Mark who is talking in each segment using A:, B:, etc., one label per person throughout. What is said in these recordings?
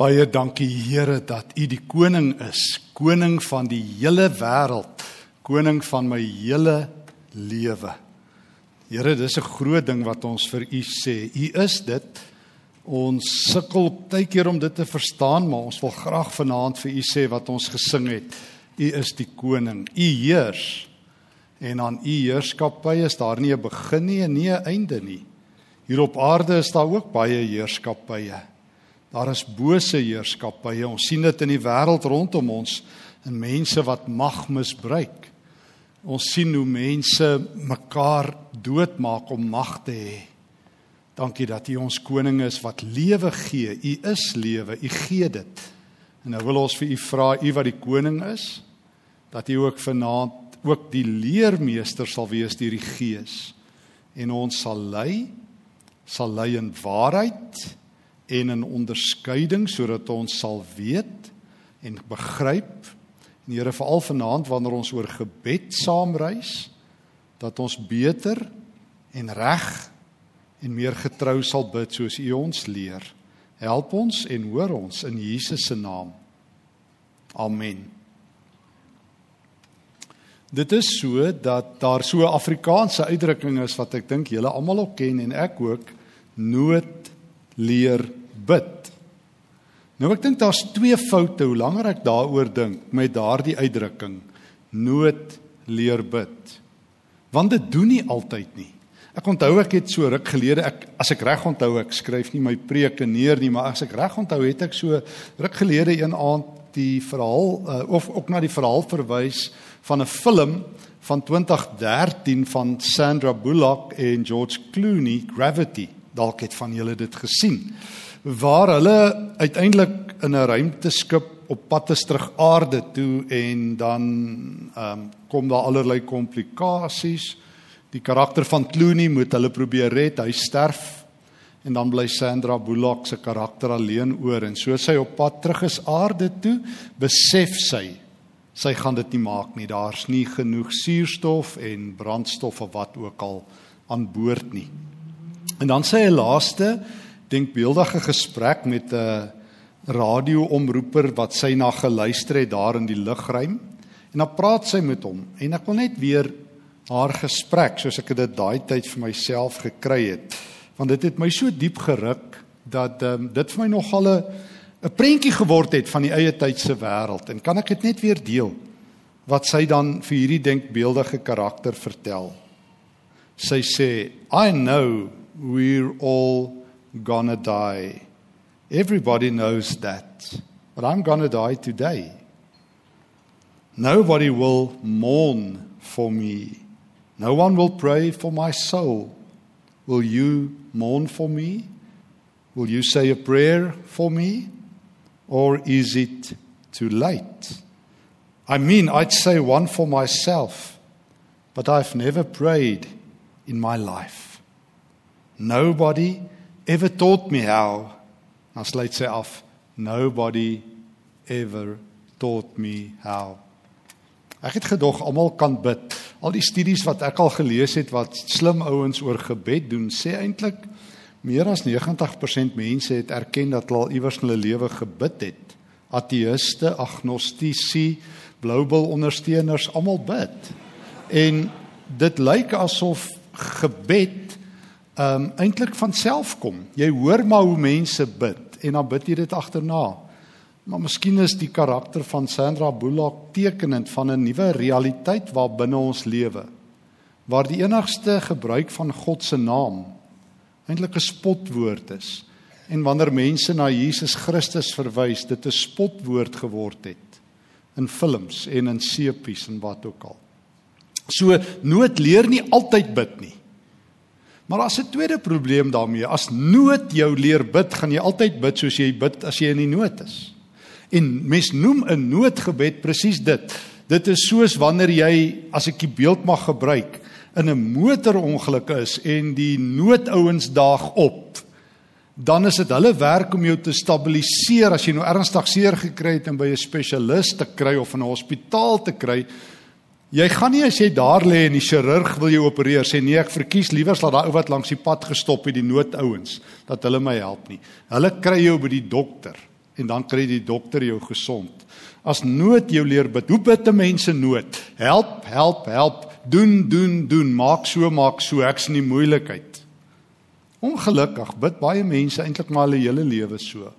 A: Baie dankie Here dat U die koning is, koning van die hele wêreld, koning van my hele lewe. Here, dis 'n groot ding wat ons vir U sê. U is dit. Ons sukkel baie keer om dit te verstaan, maar ons wil graag vanaand vir U sê wat ons gesing het. U is die koning. U heers. En aan U heerskappy is daar nie 'n begin nie en nie 'n einde nie. Hier op aarde is daar ook baie heerskappye. Daar is bose heerskappye. Ons sien dit in die wêreld rondom ons en mense wat mag misbruik. Ons sien hoe mense mekaar doodmaak om mag te hê. Dankie dat U ons koning is wat lewe gee. U is lewe. U gee dit. En nou wil ons vir U vra, U wat die koning is, dat U ook vanaand ook die leermeester sal wees deur die Gees en ons sal lei sal lei in waarheid en in onderskeiding sodat ons sal weet en begryp en Here veral vanaand wanneer ons oor gebed saamreis dat ons beter en reg en meer getrou sal bid soos U ons leer. Help ons en hoor ons in Jesus se naam. Amen. Dit is so dat daar so 'n Afrikaanse uitdrukking is wat ek dink julle almal ook ken en ek ook nood leer bid. Nou ek dink daar's twee foute hoe langer ek daaroor dink met daardie uitdrukking nood leer bid. Want dit doen nie altyd nie. Ek onthou ek het so ruk gelede ek as ek reg onthou ek skryf nie my preke neer nie, maar as ek reg onthou het ek so ruk gelede een aand die verhaal uh, of ook na die verhaal verwys van 'n film van 2013 van Sandra Bullock en George Clooney Gravity. Dalk het van julle dit gesien waar hulle uiteindelik in 'n ruimteskip op pad is terug aarde toe en dan ehm um, kom daar allerlei komplikasies. Die karakter van Clooney moet hulle probeer red, hy sterf en dan bly Sandra Bullock se karakter alleen oor en so sy op pad terug is aarde toe, besef sy sy gaan dit nie maak nie. Daar's nie genoeg suurstof en brandstof of wat ook al aan boord nie. En dan sê hy laaste denkbeeldige gesprek met 'n radioomroeper wat sy na geluister het daar in die lugruim en dan praat sy met hom en ek wil net weer haar gesprek soos ek dit daai tyd vir myself gekry het. Want dit het my so diep geruk dat um, dit vir my nogal 'n 'n prentjie geword het van die eie tyd se wêreld. En kan ek dit net weer deel? Wat sy dan vir hierdie denkbeeldige karakter vertel. Sy sê i know we're all gonna die. Everybody knows that. But I'm gonna die today. Nobody will mourn for me. No one will pray for my soul. Will you mourn for me? Will you say a prayer for me? Or is it too late? I mean, I'd say one for myself, but I've never prayed in my life. Nobody ever taught me how. Dan sluit sy af. Nobody ever taught me how. Ek het gedog almal kan bid. Al die studies wat ek al gelees het wat slim ouens oor gebed doen, sê eintlik meer as 90% mense het erken dat hulle al iewers in hulle lewe gebid het. Ateëste, agnostici, bloubil ondersteuners, almal bid. En dit lyk asof gebed ehm um, eintlik van self kom. Jy hoor maar hoe mense bid en dan bid jy dit agterna. Maar miskien is die karakter van Sandra Bullock tekenend van 'n nuwe realiteit waar binne ons lewe. Waar die enigste gebruik van God se naam eintlik 'n spotwoord is. En wanneer mense na Jesus Christus verwys, dit 'n spotwoord geword het in films en in sepies en wat ook al. So nood leer nie altyd bid nie. Maar as 'n tweede probleem daarmee, as nood jou leer bid, gaan jy altyd bid soos jy bid as jy in die nood is. En mens noem 'n noodgebed presies dit. Dit is soos wanneer jy, as ek die beeld mag gebruik, in 'n motorongeluk is en die noodouens daag op. Dan is dit hulle werk om jou te stabiliseer as jy nou ernstig seer gekry het en by 'n spesialis te kry of in 'n hospitaal te kry. Jy gaan nie as jy daar lê en die chirurg wil jou opereer sê nee ek verkies liewer dat daai ou wat langs die pad gestop het die noodouens dat hulle my help nie. Hulle kry jou by die dokter en dan kry die dokter jou gesond. As nood jou leer bid. Hoe bid 'n mens in nood? Help, help, help. Doen, doen, doen. Maak so, maak so. Ek's in die moeilikheid. Ongelukkig bid baie mense eintlik maar hulle hele lewe so.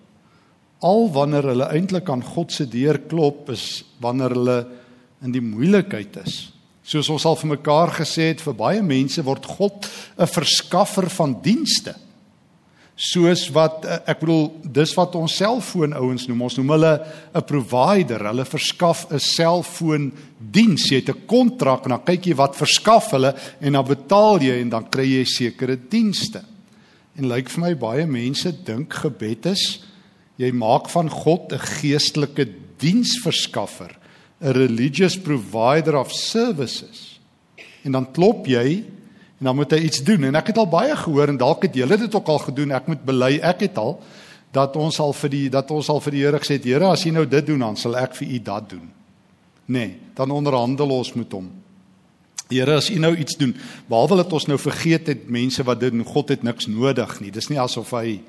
A: Al wanneer hulle eintlik aan God se deur klop is wanneer hulle in die moeilikheid is. Soos ons al vir mekaar gesê het, vir baie mense word God 'n verskaffer van dienste. Soos wat eh, ek bedoel dis wat ons selfoon ouens noem. Ons noem hulle 'n provider. Hulle verskaf 'n selfoon diens. Jy het 'n kontrak en dan kyk jy wat verskaf hulle en dan betaal jy en dan kry jy sekere dienste. En lyk vir my baie mense dink gebed is jy maak van God 'n geestelike diensverskaffer 'n religious provider of services. En dan klop jy en dan moet hy iets doen. En ek het al baie gehoor en dalk het julle dit ook al gedoen. Ek moet bely ek het al dat ons al vir die dat ons al vir die Here gesê het Here as jy nou dit doen dan sal ek vir u dat doen. Nee dan onderhandel ons met hom. Here as u nou iets doen behalwe dat ons nou vergeet het mense wat dit doen God het niks nodig nie. Dis nie asof hy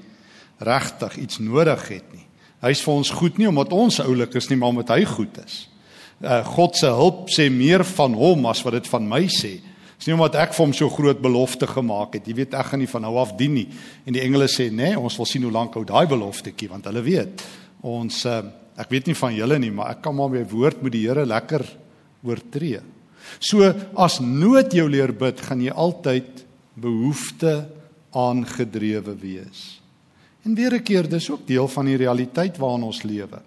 A: regtig iets nodig het nie. Hy's vir ons goed nie omdat ons oulik is nie maar omdat hy goed is uh, God se hulp sê meer van hom as wat dit van my sê Dis nie omdat ek vir hom so groot belofte gemaak het. Jy weet ek gaan nie van nou af dien nie. En die engele sê, "Nee, ons wil sien hoe lank hou daai beloftetjie want hulle weet ons uh, ek weet nie van julle nie, maar ek kan maar my woord met die Here lekker oortree." So as nood jou leer bid, gaan jy altyd behoefte aangedrewe wees. En weer 'n keer, dis ook deel van die realiteit waarin ons lewe.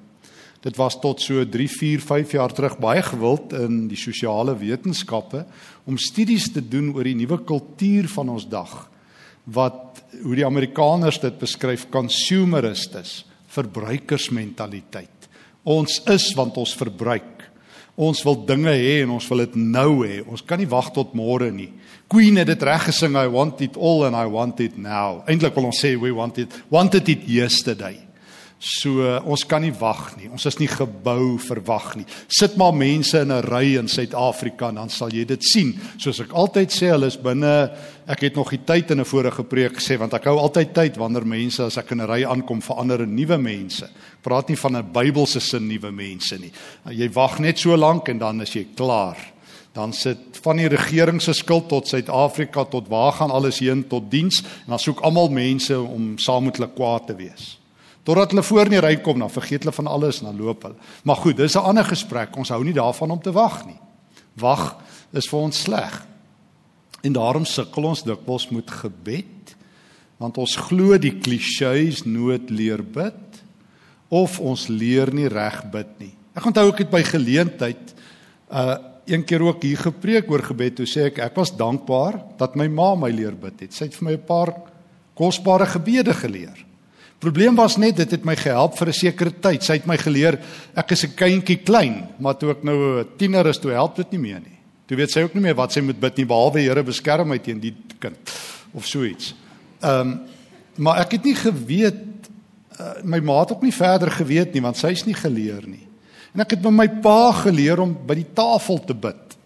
A: Dit was tot so 3, 4, 5 jaar terug baie gewild in die sosiale wetenskappe om studies te doen oor die nuwe kultuur van ons dag wat hoe die Amerikaners dit beskryf consumeristes, verbruikersmentaliteit. Ons is want ons verbruik. Ons wil dinge hê en ons wil dit nou hê. Ons kan nie wag tot môre nie. Queen het dit reg gesing I want it all and I want it now. Eintlik wil ons sê we want it wanted it yesterday. So ons kan nie wag nie. Ons is nie gebou vir wag nie. Sit maar mense in 'n ry in Suid-Afrika en dan sal jy dit sien. Soos ek altyd sê, hulle is binne ek het nog die tyd in 'n vorige preek gesê want ek hou altyd tyd wanneer mense as ek in 'n ry aankom verander 'n nuwe mense. Ek praat nie van 'n Bybelse sin nuwe mense nie. Jy wag net so lank en dan is jy klaar. Dan sit van die regering se skuld tot Suid-Afrika tot waar gaan alles heen tot diens en dan soek almal mense om saam met hulle kwaad te wees. Totdat hulle voor in die ry kom, dan vergeet hulle van alles en dan loop hulle. Maar goed, dis 'n ander gesprek. Ons hou nie daarvan om te wag nie. Wag is vir ons sleg. En daarom sukkel ons dikwels met gebed, want ons glo die klisjées nood leer bid of ons leer nie reg bid nie. Ek onthou ek het by geleentheid uh een keer ook hier gepreek oor gebed. Toe sê ek ek was dankbaar dat my ma my leer bid het. Sy het vir my 'n paar kosbare gebede geleer. Probleem was net dit het my gehelp vir 'n sekere tyd. Sy het my geleer ek is 'n kindjie klein, maar toe ek nou 'n tiener is, toe help dit nie meer nie. Toe weet sy ook nie meer wat sy moet bid nie behalwe Here beskerm my teen die kind of so iets. Ehm um, maar ek het nie geweet uh, my ma het ook nie verder geweet nie want sy's nie geleer nie. En ek het by my pa geleer om by die tafel te bid.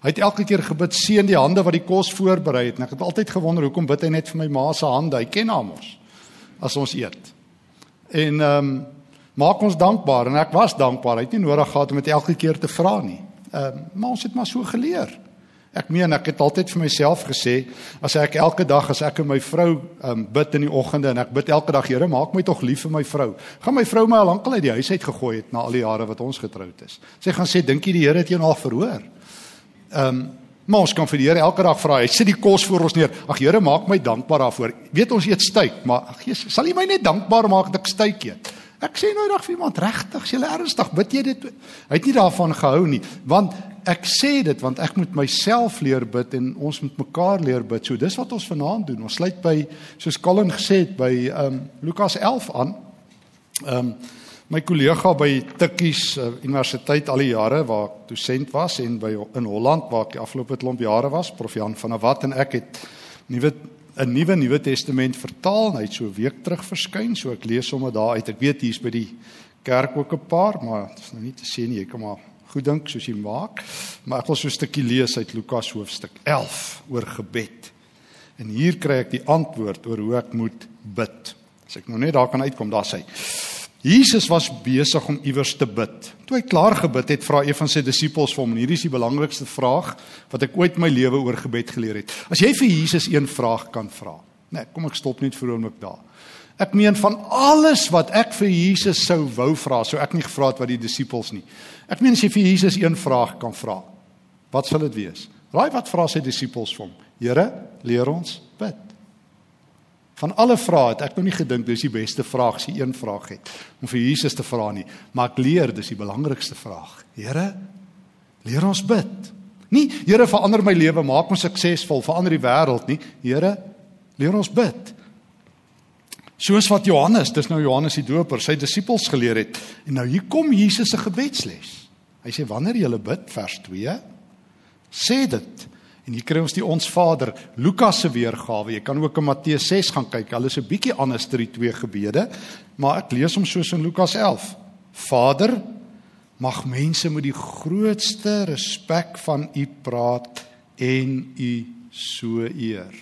A: Hy het elke keer gebid seën die hande wat die kos voorberei het en ek het altyd gewonder hoekom bid hy net vir my ma se hande? Hy ken haar mos as ons eet. En ehm um, maak ons dankbaar en ek was dankbaar. Hy het nie nodig gehad om dit elke keer te vra nie. Ehm um, maar ons het maar so geleer. Ek meen ek het altyd vir myself gesê as ek elke dag as ek en my vrou um, bid in die oggende en ek bid elke dag Here maak my tog lief vir my vrou. Gaan my vrou my al lankal uit die huis uit gegooi het na al die jare wat ons getroud is. Sy gaan sê dink jy die Here het jou nog verhoor? Ehm um, Maar ons kan vir die Here elke dag vra. Hy sit die kos voor ons neer. Ag Here, maak my dankbaar daarvoor. Weet ons eet styk, maar Jesus, sal U my net dankbaar maak dat ek styk eet? Ek sê nooit dag vir iemand regtig, jy ernstig, bid jy dit? Hy het nie daarvan gehou nie, want ek sê dit want ek moet myself leer bid en ons moet mekaar leer bid. So dis wat ons vanaand doen. Ons sluit by soos Colin gesê het by ehm um, Lukas 11 aan. Ehm um, my kollega by Tikkies uh, Universiteit al die jare waar ek dosent was en by in Holland waar ek die afgelope klomp jare was, Prof Jan van der Walt en ek het nuwe 'n nuwe Nuwe Testament vertaal. Hy het so 'n week terug verskyn, so ek lees sommer daar uit. Ek weet hier's by die kerk ook 'n paar, maar dit is nou nie te sê nie, jy kan maar goed dink soos jy maak. Maar ek wil so 'n stukkie lees uit Lukas hoofstuk 11 oor gebed. En hier kry ek die antwoord oor hoe ek moet bid. As ek nou net daar kan uitkom, daar sê hy Jesus was besig om iewers te bid. Toe hy klaar gebid het, vra een van sy disippels vir hom, en hierdie is die belangrikste vraag wat ek ooit my lewe oor gebed geleer het. As jy vir Jesus een vraag kan vra. Nee, kom ek stop net vir oomblik daar. Ek meen van alles wat ek vir Jesus sou wou vra, sou ek nie gevra het wat die disippels nie. Ek meen as jy vir Jesus een vraag kan vra, wat sal dit wees? Raai wat vra sy disippels vir hom? Here, leer ons bid. Van alle vrae het ek nog nie gedink dis die beste vraag as jy een vraag het om vir Jesus te vra nie, maar ek leer dis die belangrikste vraag. Here, leer ons bid. Nie Here verander my lewe, maak my suksesvol, verander die wêreld nie. Here, leer ons bid. Soos wat Johannes, dis nou Johannes die Doper, sy disippels geleer het. En nou hier kom Jesus se gebedsles. Hy sê wanneer jy bid vers 2, sê dit En hier kry ons die ons Vader Lukas se weergawe. Jy kan ook in Matteus 6 gaan kyk. Hulle is 'n bietjie anders ter die twee gebede, maar ek lees hom soos in Lukas 11. Vader, mag mense met die grootste respek van U praat en U so eer.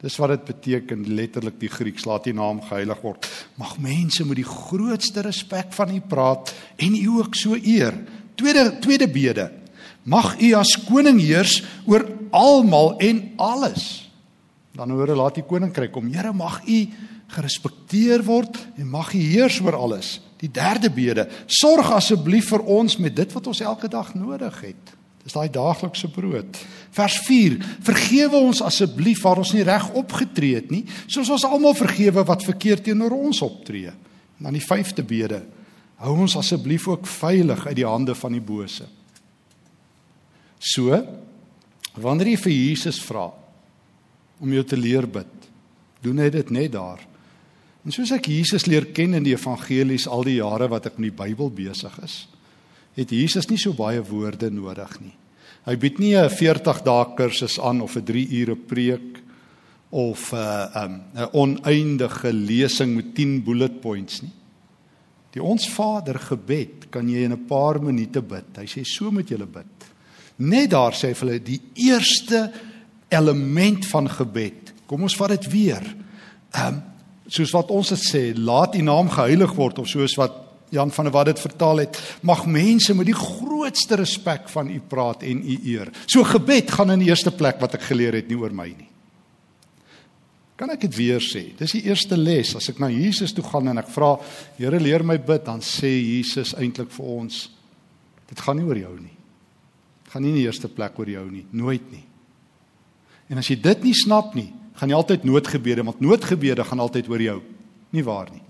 A: Dis wat dit beteken letterlik die Grieks laat U naam geheilig word. Mag mense met die grootste respek van U praat en U ook so eer. Tweede tweede bede. Mag U as koning heers oor almal en alles. Dan hoor laat die koninkryk kom. Here mag U gerespekteer word en mag U heers oor alles. Die derde bede: Sorg asseblief vir ons met dit wat ons elke dag nodig het. Dis daai daaglikse brood. Vers 4: Vergewe ons asseblief waar ons nie reg opgetree het nie, soos ons almal vergewe wat verkeerd teenoor ons optree. En dan die vyfde bede: Hou ons asseblief ook veilig uit die hande van die bose. So, wanneer jy vir Jesus vra om jou te leer bid, doen hy dit net daar. En soos ek Jesus leer ken in die evangelies al die jare wat ek met die Bybel besig is, het Jesus nie so baie woorde nodig nie. Hy bied nie 'n 40 dae kursus aan of 'n 3 ure preek of 'n uh, 'n um, 'n oneindige lesing met 10 bullet points nie. Die ons Vader gebed kan jy in 'n paar minute bid. Hy sê so moet jy bid. Net daar sê hulle die eerste element van gebed. Kom ons vat dit weer. Ehm um, soos wat ons dit sê, laat U naam geheilig word of soos wat Jan van der Walt dit vertaal het, mag mense met die grootste respek van U praat en U eer. So gebed gaan in die eerste plek wat ek geleer het nie oor my nie. Kan ek dit weer sê? Dis die eerste les. As ek na Jesus toe gaan en ek vra, Here leer my bid, dan sê Jesus eintlik vir ons, dit gaan nie oor jou nie gaan nie in die eerste plek oor jou nie, nooit nie. En as jy dit nie snap nie, gaan jy altyd noodgebede, want noodgebede gaan altyd oor jou, nie waar nie.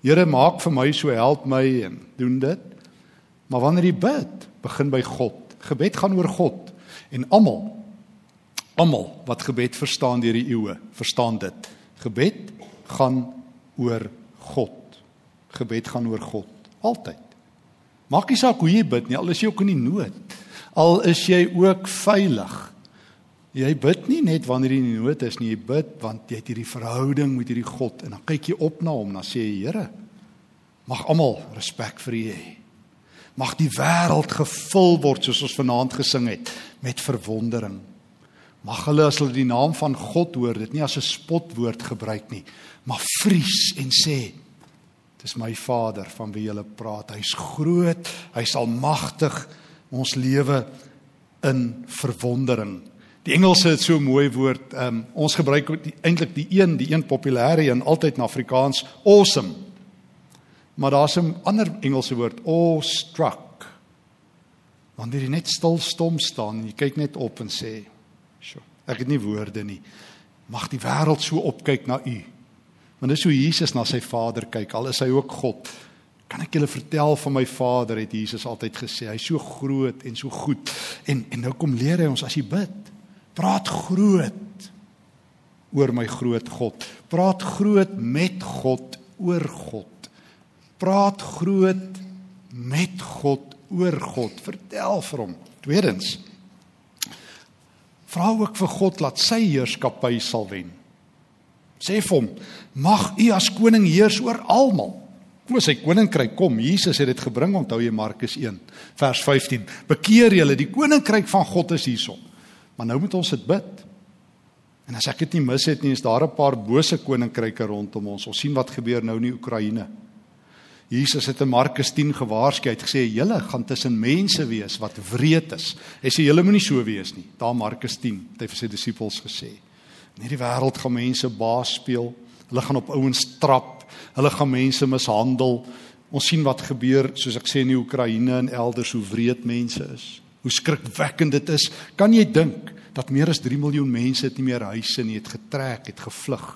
A: Here maak vir my so help my en doen dit. Maar wanneer jy bid, begin by God. Gebed gaan oor God en almal almal wat gebed verstaan deur die eeue, verstaan dit. Gebed gaan oor God. Gebed gaan oor God altyd. Maak nie saak hoe jy bid nie, al is jy ook in die nood al is jy ook veilig. Jy bid nie net wanneer jy in nood is nie, jy bid want jy het hierdie verhouding met hierdie God en dan kyk jy op na hom en dan sê jy Here, mag almal respek vir U hê. Mag die wêreld gevul word soos ons vanaand gesing het met verwondering. Mag hulle as hulle die naam van God hoor, dit nie as 'n spotwoord gebruik nie, maar vries en sê Dis my Vader van wie jy praat. Hy's groot, hy's almagtig, ons lewe in verwondering. Die Engelse het so 'n mooi woord. Um, ons gebruik eintlik die een, die een populêre een altyd in Afrikaans, awesome. Maar daar's 'n ander Engelse woord, awestruck. Wanneer jy net stil stom staan, jy kyk net op en sê, "Sjoe, ek het nie woorde nie. Mag die wêreld so opkyk na U." Want dis hoe Jesus na sy Vader kyk, al is hy ook God. Kan ek julle vertel van my Vader het Jesus altyd gesê, hy's so groot en so goed. En en nou kom leer hy ons as jy bid, praat groot oor my groot God. Praat groot met God oor God. Praat groot met God oor God. Vertel vir hom. Tweedens vra ook vir God laat sy heerskappy sal wen. Sê vir hom, mag U as koning heers oor almal. Kom sy koninkryk kom. Jesus het dit gebring, onthou jy Markus 1 vers 15. Bekeer julle, die koninkryk van God is hierson. Maar nou moet ons dit bid. En as ek dit nie mis het nie, is daar 'n paar bose koninkryke rondom ons. Ons sien wat gebeur nou in die Oekraïne. Jesus het in Markus 10 gewaarsku, hy het gesê julle gaan tussen mense wees wat wreed is. Hy sê julle moenie so wees nie. Daar Markus 10 het hy vir sy disippels gesê. In hierdie wêreld gaan mense baas speel. Hulle gaan op ouens trap. Hulle gaan mense mishandel. Ons sien wat gebeur soos ek sê in die Oekraïne en elders hoe wreed mense is. Hoe skrikwekkend dit is. Kan jy dink dat meer as 3 miljoen mense het nie meer huise nie, het getrek, het gevlug.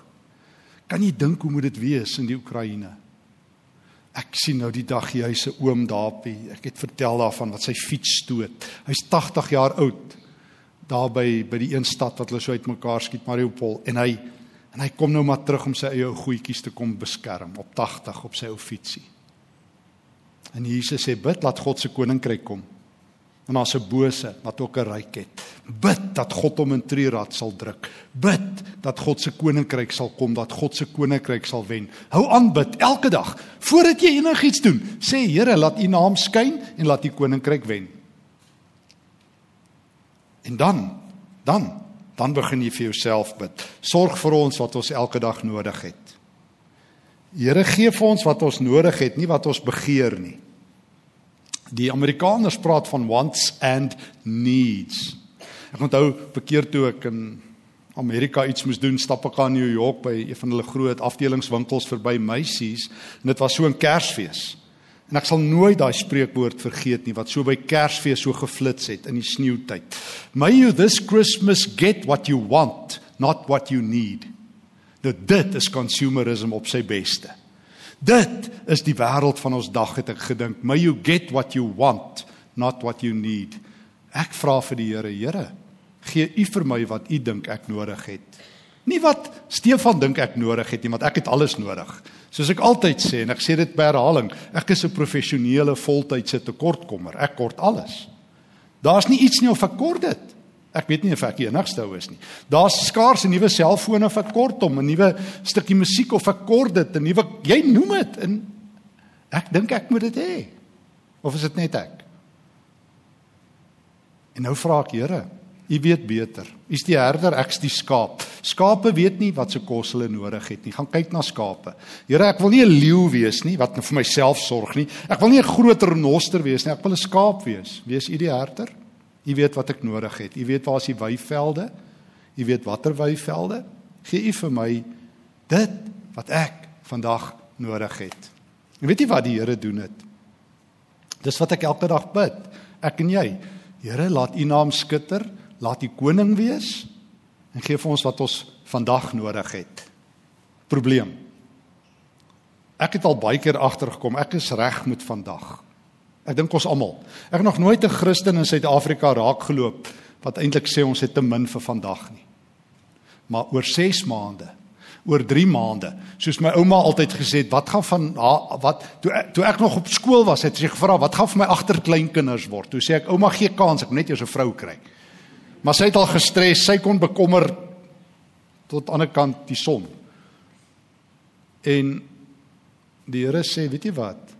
A: Kan jy dink hoe moet dit wees in die Oekraïne? Ek sien nou die dag hy se oom daarpie. Ek het vertel daarvan wat sy fiets stoot. Hy's 80 jaar oud. Daar by by die een stad wat hulle so uitmekaar skiet Mariupol en hy en hy kom nou maar terug om sy eie ou goetjies te kom beskerm op 80 op sy ou fietsie. En Jesus sê bid laat God se koninkryk kom en daar's 'n bose wat ook 'n ryk het. Bid dat God hom in trierad sal druk. Bid dat God se koninkryk sal kom, dat God se koninkryk sal wen. Hou aan bid elke dag voordat jy enigiets doen. Sê Here, laat U naam skyn en laat U koninkryk wen. En dan, dan, dan begin jy vir jouself bid. Sorg vir ons wat ons elke dag nodig het. Here gee vir ons wat ons nodig het, nie wat ons begeer nie. Die Amerikaners praat van wants and needs. Ek onthou bekeer toe ek in Amerika iets moes doen, stap ek aan New York by een van hulle groot afdelingswinkels verby Macy's en dit was so 'n Kersfees. En ek sal nooit daai spreekwoord vergeet nie wat so by Kersfees so geflits het in die sneeutyd. May you this Christmas get what you want, not what you need. Nou dit is consumerism op sy beste. Dit is die wêreld van ons dag het ek gedink. May you get what you want, not what you need. Ek vra vir die Here, Here, gee U vir my wat U dink ek nodig het. Nie wat Stefan dink ek nodig het nie, want ek het alles nodig. Soos ek altyd sê en ek sê dit by herhaling, ek is 'n professionele voltydse tekortkommer. Ek kort alles. Daar's nie iets nie of ek kort dit. Ek weet nie of ek die enigste ou is nie. Daar's skaars 'n nuwe selfoon of ek kort hom, 'n nuwe stukkie musiek of ek kort dit, 'n nuwe jy noem dit en ek dink ek moet dit hê. Of is dit net ek? En nou vra ek Here, U weet beter. U's die herder, ek's die skaap. Skape weet nie wat se kos hulle nodig het nie. Gaan kyk na skape. Here, ek wil nie 'n leeu wees nie wat vir myself sorg nie. Ek wil nie 'n groter renoster wees nie. Ek wil 'n skaap wees. Wees U die herder? U weet wat ek nodig het. U weet waar is die weivelde? U weet watter weivelde? Gee U vir my dit wat ek vandag nodig het. En weet jy wat die Here doen dit? Dis wat ek elke dag bid. Ek en jy. Here, laat U naam skitter, laat U koning wees en gee vir ons wat ons vandag nodig het. Probleem. Ek het al baie keer agtergekom, ek is reg met vandag. Ek dink ons almal. Ek het nog nooit 'n Christen in Suid-Afrika raakgeloop wat eintlik sê ons het te min vir vandag nie. Maar oor 6 maande, oor 3 maande, soos my ouma altyd gesê het, wat gaan van wat toe ek, toe ek nog op skool was, het sy gevra, wat gaan vir my agterkleinkinders word? Toe sê ek, ouma gee kans, ek moet net eers 'n vrou kry. Maar sy het al gestres, sy kon bekommer tot aan die ander kant die son. En die Here sê, weet jy wat?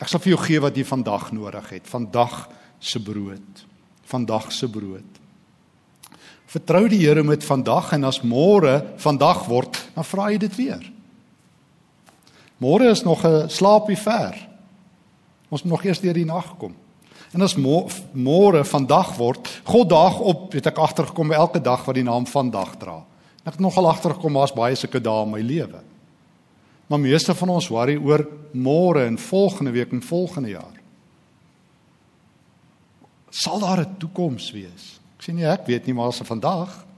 A: Ek sal vir jou gee wat jy vandag nodig het, vandag se brood, vandag se brood. Vertrou die Here met vandag en as môre vandag word, dan vra jy dit weer. Môre is nog 'n slaapie ver. Ons moet nog eers deur die nag kom. En as môre vandag word, God daag op, het ek agtergekom by elke dag wat die naam vandag dra. Ek het nogal agtergekom daar's baie sulke dae in my lewe. Maar meeste van ons worry oor môre en volgende week en volgende jaar. Sal daar 'n toekoms wees? Ek sê nie ek weet nie, maar as vandag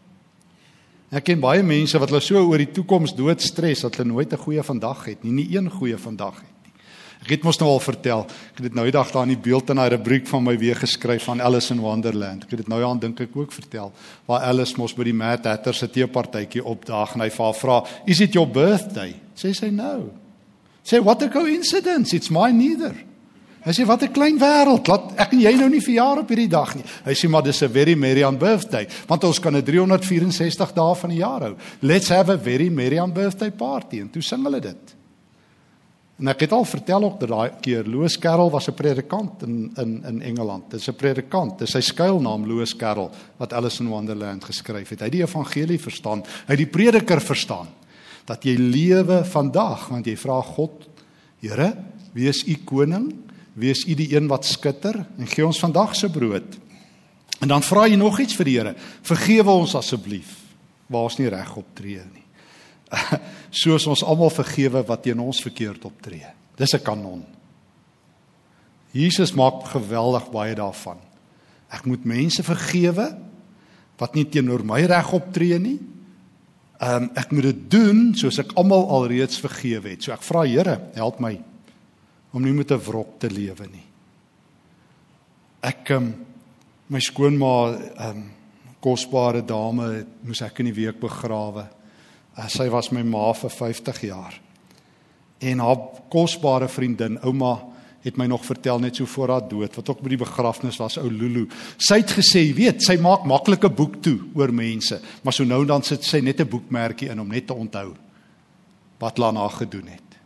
A: Ek ken baie mense wat hulle so oor die toekoms dood stres dat hulle nooit 'n goeie vandag het nie, nie een goeie vandag het. Ek het mos nou al vertel, ek het dit nou die dag daar in die beeld in 'n rubriek van my weer geskryf van Alice in Wonderland. Ek het dit nou aan dink ek ook vertel waar Alice mos by die Mad Hatter se teepartytjie opdaag en hy vra vra, "Is it your birthday?" Sê sy nou. Sê what a coincidence, it's mine neither. Hy sê wat 'n klein wêreld, laat ek en jy nou nie verjaar op hierdie dag nie. Hy sê maar dis 'n very merry on birthday, want ons kan 'n 364 dae van die jaar hou. Let's have a very merry on birthday party en toe sing hulle dit. En ek het al vertel ook dat daai keer Louis Carroll was 'n predikant in in in Engeland. Dit is 'n predikant, dis sy skuilnaam Louis Carroll wat Alice in Wonderland geskryf het. Hy het die evangelie verstaan, hy het die prediker verstaan dat jy lewe vandag want jy vra God Here, wie is u koning? Wie is u die een wat skitter? En gee ons vandag se brood. En dan vra jy nog iets vir die Here. Vergewe ons asseblief waar ons nie reg optree nie. Soos ons almal vergewe wat teen ons verkeerd optree. Dis 'n kanon. Jesus maak geweldig baie daarvan. Ek moet mense vergewe wat nie teenoor my reg optree nie. Ehm um, ek moet dit doen soos ek almal alreeds vergewe het. So ek vra Here, help my om nie met 'n wrok te lewe nie. Ek ehm um, my skoonma ehm um, kosbare dame moes ek in die week begrawe. Uh, sy was my ma vir 50 jaar. En haar kosbare vriendin, ouma het my nog vertel net so voor haar dood wat ook by die begrafnis was ou Lulu. Sy het gesê, weet, sy maak maklike boek toe oor mense, maar so nou en dan sit sy net 'n boekmerkie in om net te onthou wat Lana gedoen het.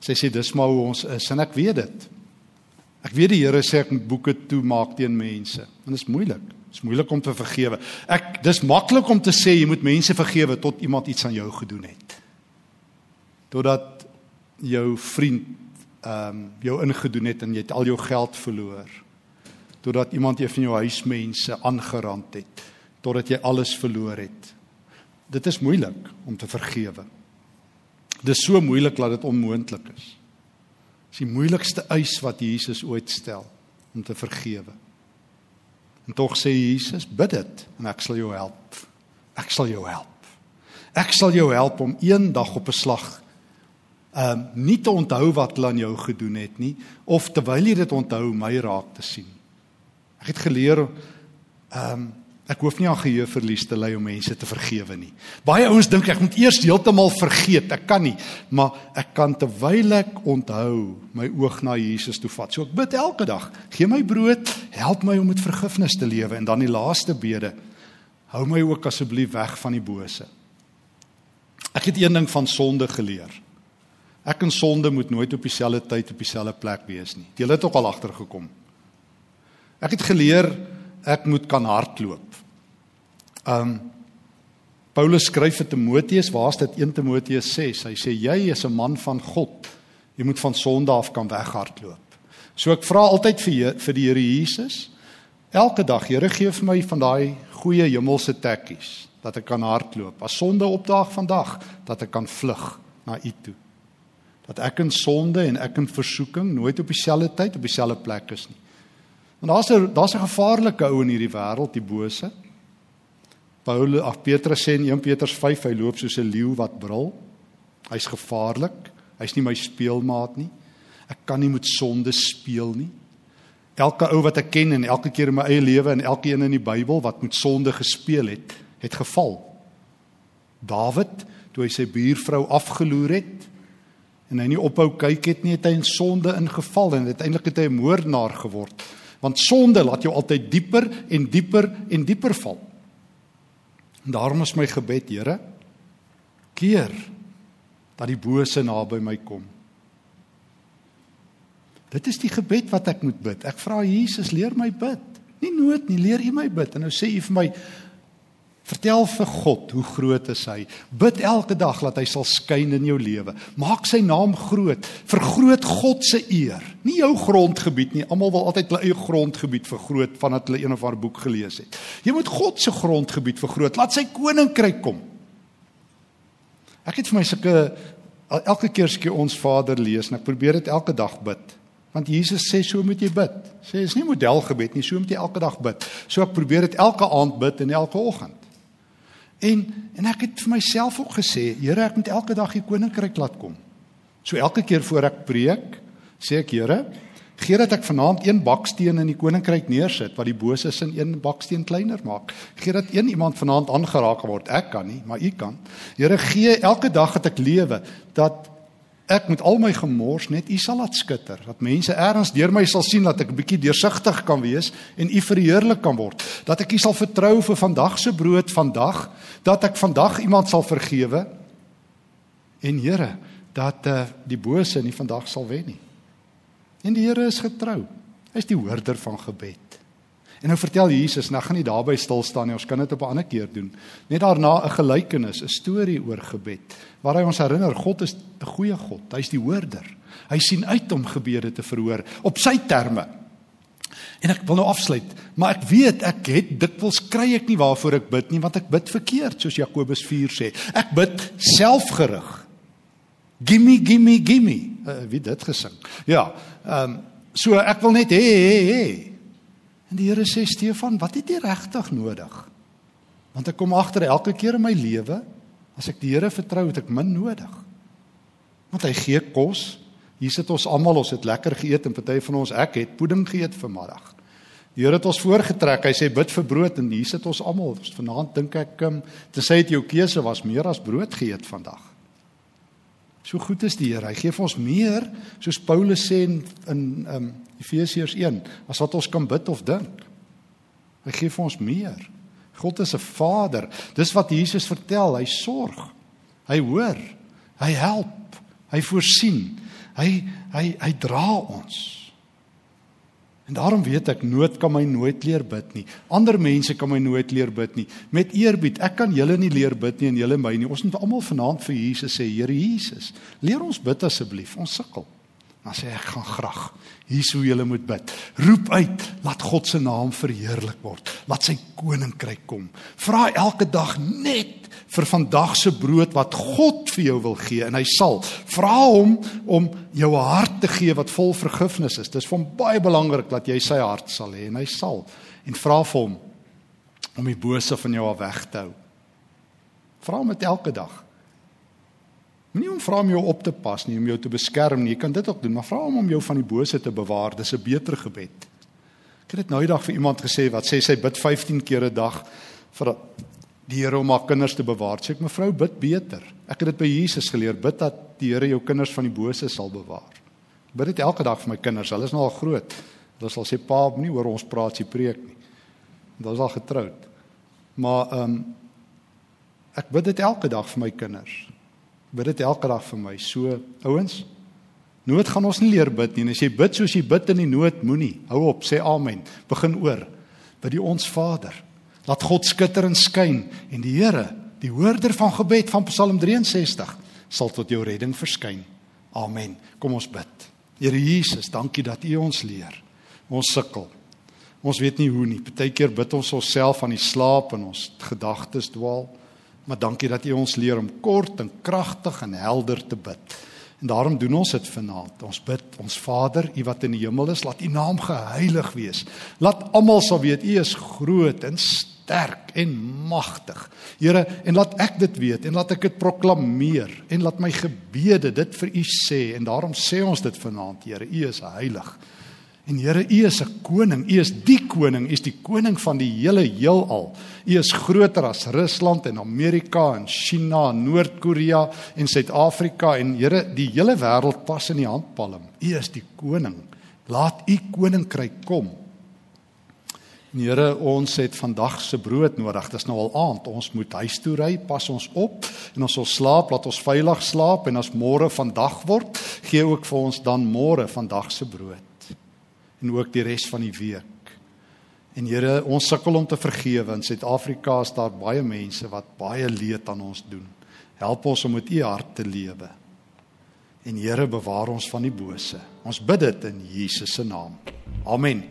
A: Sy sê dis maar hoe ons is en ek weet dit. Ek weet die Here sê ek moet boeke toemaak teen mense. En dit is moeilik. Dit is moeilik om te vergewe. Ek dis maklik om te sê jy moet mense vergewe tot iemand iets aan jou gedoen het. Totdat jou vriend ehm um, jou ingedoen het en jy het al jou geld verloor totdat iemand een van jou huismense aangerand het totdat jy alles verloor het dit is moeilik om te vergewe dis so moeilik dat dit onmoontlik is dis die moeilikste eis wat Jesus ooit stel om te vergewe. En tog sê Jesus bid dit en ek sal jou help. Ek sal jou help. Ek sal jou help om eendag op 'n slag um nie te onthou wat hulle aan jou gedoen het nie of terwyl jy dit onthou my raak te sien. Ek het geleer um ek hoef nie aan geheue verlies te ly om mense te vergewe nie. Baie ouens dink ek moet eers heeltemal vergeet. Ek kan nie, maar ek kan terwyl ek onthou my oog na Jesus toe vat. So ek bid elke dag, gee my brood, help my om met vergifnis te lewe en dan die laaste bede. Hou my ook asseblief weg van die bose. Ek het een ding van sonde geleer. Ek en sonde moet nooit op dieselfde tyd op dieselfde plek wees nie. Jy het ook al agtergekom. Ek het geleer ek moet kan hardloop. Um Paulus skryf vir Timoteus, waar's dit 1 Timoteus 6? Hy sê jy is 'n man van God. Jy moet van sonde af kan weghardloop. So ek vra altyd vir vir die Here Jesus elke dag, Here gee vir my van daai goeie hemelse tekkies dat ek kan hardloop. As sonde opdaag vandag, dat ek kan vlug na U toe dat ek in sonde en ek in versoeking nooit op dieselfde tyd op dieselfde plek is nie. Want daar's 'n daar's 'n gevaarlike ou in hierdie wêreld, die bose. Paulus, ag Petrus sê in 1 Petrus 5 hy loop soos 'n leeu wat brul. Hy's gevaarlik. Hy's nie my speelmaat nie. Ek kan nie met sonde speel nie. Elke ou wat ek ken en elke keer in my eie lewe en elke een in die Bybel wat met sonde gespeel het, het geval. Dawid, toe hy sy buurvrou afgeloer het, en hy nie ophou kyk het nie, het hy in sonde ingeval en uiteindelik het hy 'n moordenaar geword. Want sonde laat jou altyd dieper en dieper en dieper val. En daarom is my gebed, Here, keer dat die bose naby my kom. Dit is die gebed wat ek moet bid. Ek vra Jesus, leer my bid. Nie nood nie, leer U my bid. En nou sê U vir my, Vertel vir God hoe groot is hy. Bid elke dag dat hy sal skyn in jou lewe. Maak sy naam groot. Vergroot God se eer. Nie jou grondgebied nie. Almal wil altyd hulle eie grondgebied vergroot vandat hulle een of ander boek gelees het. Jy moet God se grondgebied vergroot. Laat sy koninkryk kom. Ek het vir my sulke elke keer as ek ons Vader lees en ek probeer dit elke dag bid. Want Jesus sê so moet jy bid. Sê is nie modelgebed nie, so moet jy elke dag bid. So ek probeer dit elke aand bid en elke oggend. En en ek het vir myself ook gesê, Here, ek moet elke dag die koninkryk laat kom. So elke keer voor ek preek, sê ek, Here, gee dat ek vanaand een baksteen in die koninkryk neersit wat die bose sin een baksteen kleiner maak. Gee dat een iemand vanaand aangeraak word. Ek kan nie, maar U kan. Here, gee elke dag dat ek lewe dat Ek moet al my gemors net U sal laat skitter. Dat mense eers deur my sal sien dat ek 'n bietjie deursigtig kan wees en U verheerlik kan word. Dat ek U sal vertrou vir vandag se brood vandag, dat ek vandag iemand sal vergewe. En Here, dat uh, die bose nie vandag sal wen nie. En die Here is getrou. Hy is die hoorder van gebed. En nou vertel Jesus, nou gaan nie daarby stil staan nie, ons kan dit op 'n ander keer doen. Net daarna 'n gelykenis, 'n storie oor gebed waar hy ons herinner God is 'n goeie God. Hy's die hoorder. Hy sien uit om gebede te verhoor op sy terme. En ek wil nou afsluit, maar ek weet ek het dikwels kry ek nie waarvoor ek bid nie want ek bid verkeerd soos Jakobus 4 sê. Ek bid selfgerig. Gimme gimme gimme. Uh, wie dit gesing? Ja, ehm um, so ek wil net hê hê hê. En die Here sê Stefan, wat het jy regtig nodig? Want ek kom agter elke keer in my lewe as ek die Here vertrou, het ek min nodig. Want hy gee kos. Hier sit ons almal, ons het lekker geëet en party van ons ek het pudding geëet vanmiddag. Die Here het ons voorgetrek. Hy sê bid vir brood en hier sit ons almal. Vanaand dink ek, um, te sê dit jou keuse was meer as brood geëet vandag. So goed is die Here. Hy gee vir ons meer, soos Paulus sê in in um, Efesiërs 1, as wat ons kan bid of dink. Hy gee vir ons meer. God is 'n Vader. Dis wat Jesus vertel. Hy sorg. Hy hoor. Hy help. Hy voorsien. Hy hy hy dra ons. En daarom weet ek nood kan my nooit leer bid nie. Ander mense kan my nooit leer bid nie. Met eerbied, ek kan julle nie leer bid nie en julle my nie. Ons moet almal vanaand vir Jesus sê, Here Jesus, leer ons bid asseblief. Ons sukkel. Dan sê ek gaan graag. Hier's hoe jy moet bid. Roep uit, laat God se naam verheerlik word. Laat sy koninkryk kom. Vra elke dag net vir vandag se brood wat God vir jou wil gee en hy sal. Vra hom om jou 'n hart te gee wat vol vergifnis is. Dis vir hom baie belangrik dat jy sy hart sal hê en hy sal. En vra vir hom om die bose van jou af weg te hou. Vra hom dit elke dag. Moenie hom vra om jou op te pas nie, om jou te beskerm nie. Jy kan dit ook doen, maar vra hom om jou van die bose te bewaar. Dis 'n beter gebed. Ek het dit nou die dag vir iemand gesê wat sê sy bid 15 keer 'n dag vir die Here om haar kinders te bewaar. Sê ek mevrou, bid beter. Ek het dit by Jesus geleer, bid dat die Here jou kinders van die bose sal bewaar. Bid dit elke dag vir my kinders. Hulle is nou al groot. Hulle sal sê pa, moenie hoor ons praat sy preek nie. Hulle is al getroud. Maar ehm um, ek bid dit elke dag vir my kinders bid dit elke dag vir my. So ouens, nood gaan ons nie leer bid nie. En as jy bid soos jy bid in die nood, moenie. Hou op, sê amen. Begin oor. Bid die ons Vader. Laat God skitter en skyn en die Here, die hoorder van gebed van Psalm 63, sal tot jou redding verskyn. Amen. Kom ons bid. Here Jesus, dankie dat U ons leer. Ons sukkel. Ons weet nie hoe nie. Partykeer bid ons onsself aan die slaap en ons gedagtes dwaal. Maar dankie dat U ons leer om kort en kragtig en helder te bid. En daarom doen ons dit vanaand. Ons bid, ons Vader, U wat in die hemel is, laat U naam geheilig wees. Laat almal sal weet U is groot en sterk en magtig. Here, en laat ek dit weet en laat ek dit proklameer en laat my gebede dit vir U sê en daarom sê ons dit vanaand, Here, U is heilig. En Here, U is 'n koning. U is die koning. U is die koning van die hele heelal. U is groter as Rusland en Amerika en China en Noord-Korea en Suid-Afrika en Here, die hele wêreld pas in die handpalm. U is die koning. Laat U koninkryk kom. En Here, ons het vandag se brood nodig. Dit is nou al aand. Ons moet huis toe ry. Pas ons op en ons sal slaap. Laat ons veilig slaap en as môre vandag word, gee ook vir ons dan môre vandag se brood en ook die res van die week. En Here, ons sukkel om te vergewe. In Suid-Afrika is daar baie mense wat baie leed aan ons doen. Help ons om met U hart te lewe. En Here, bewaar ons van die bose. Ons bid dit in Jesus se naam. Amen.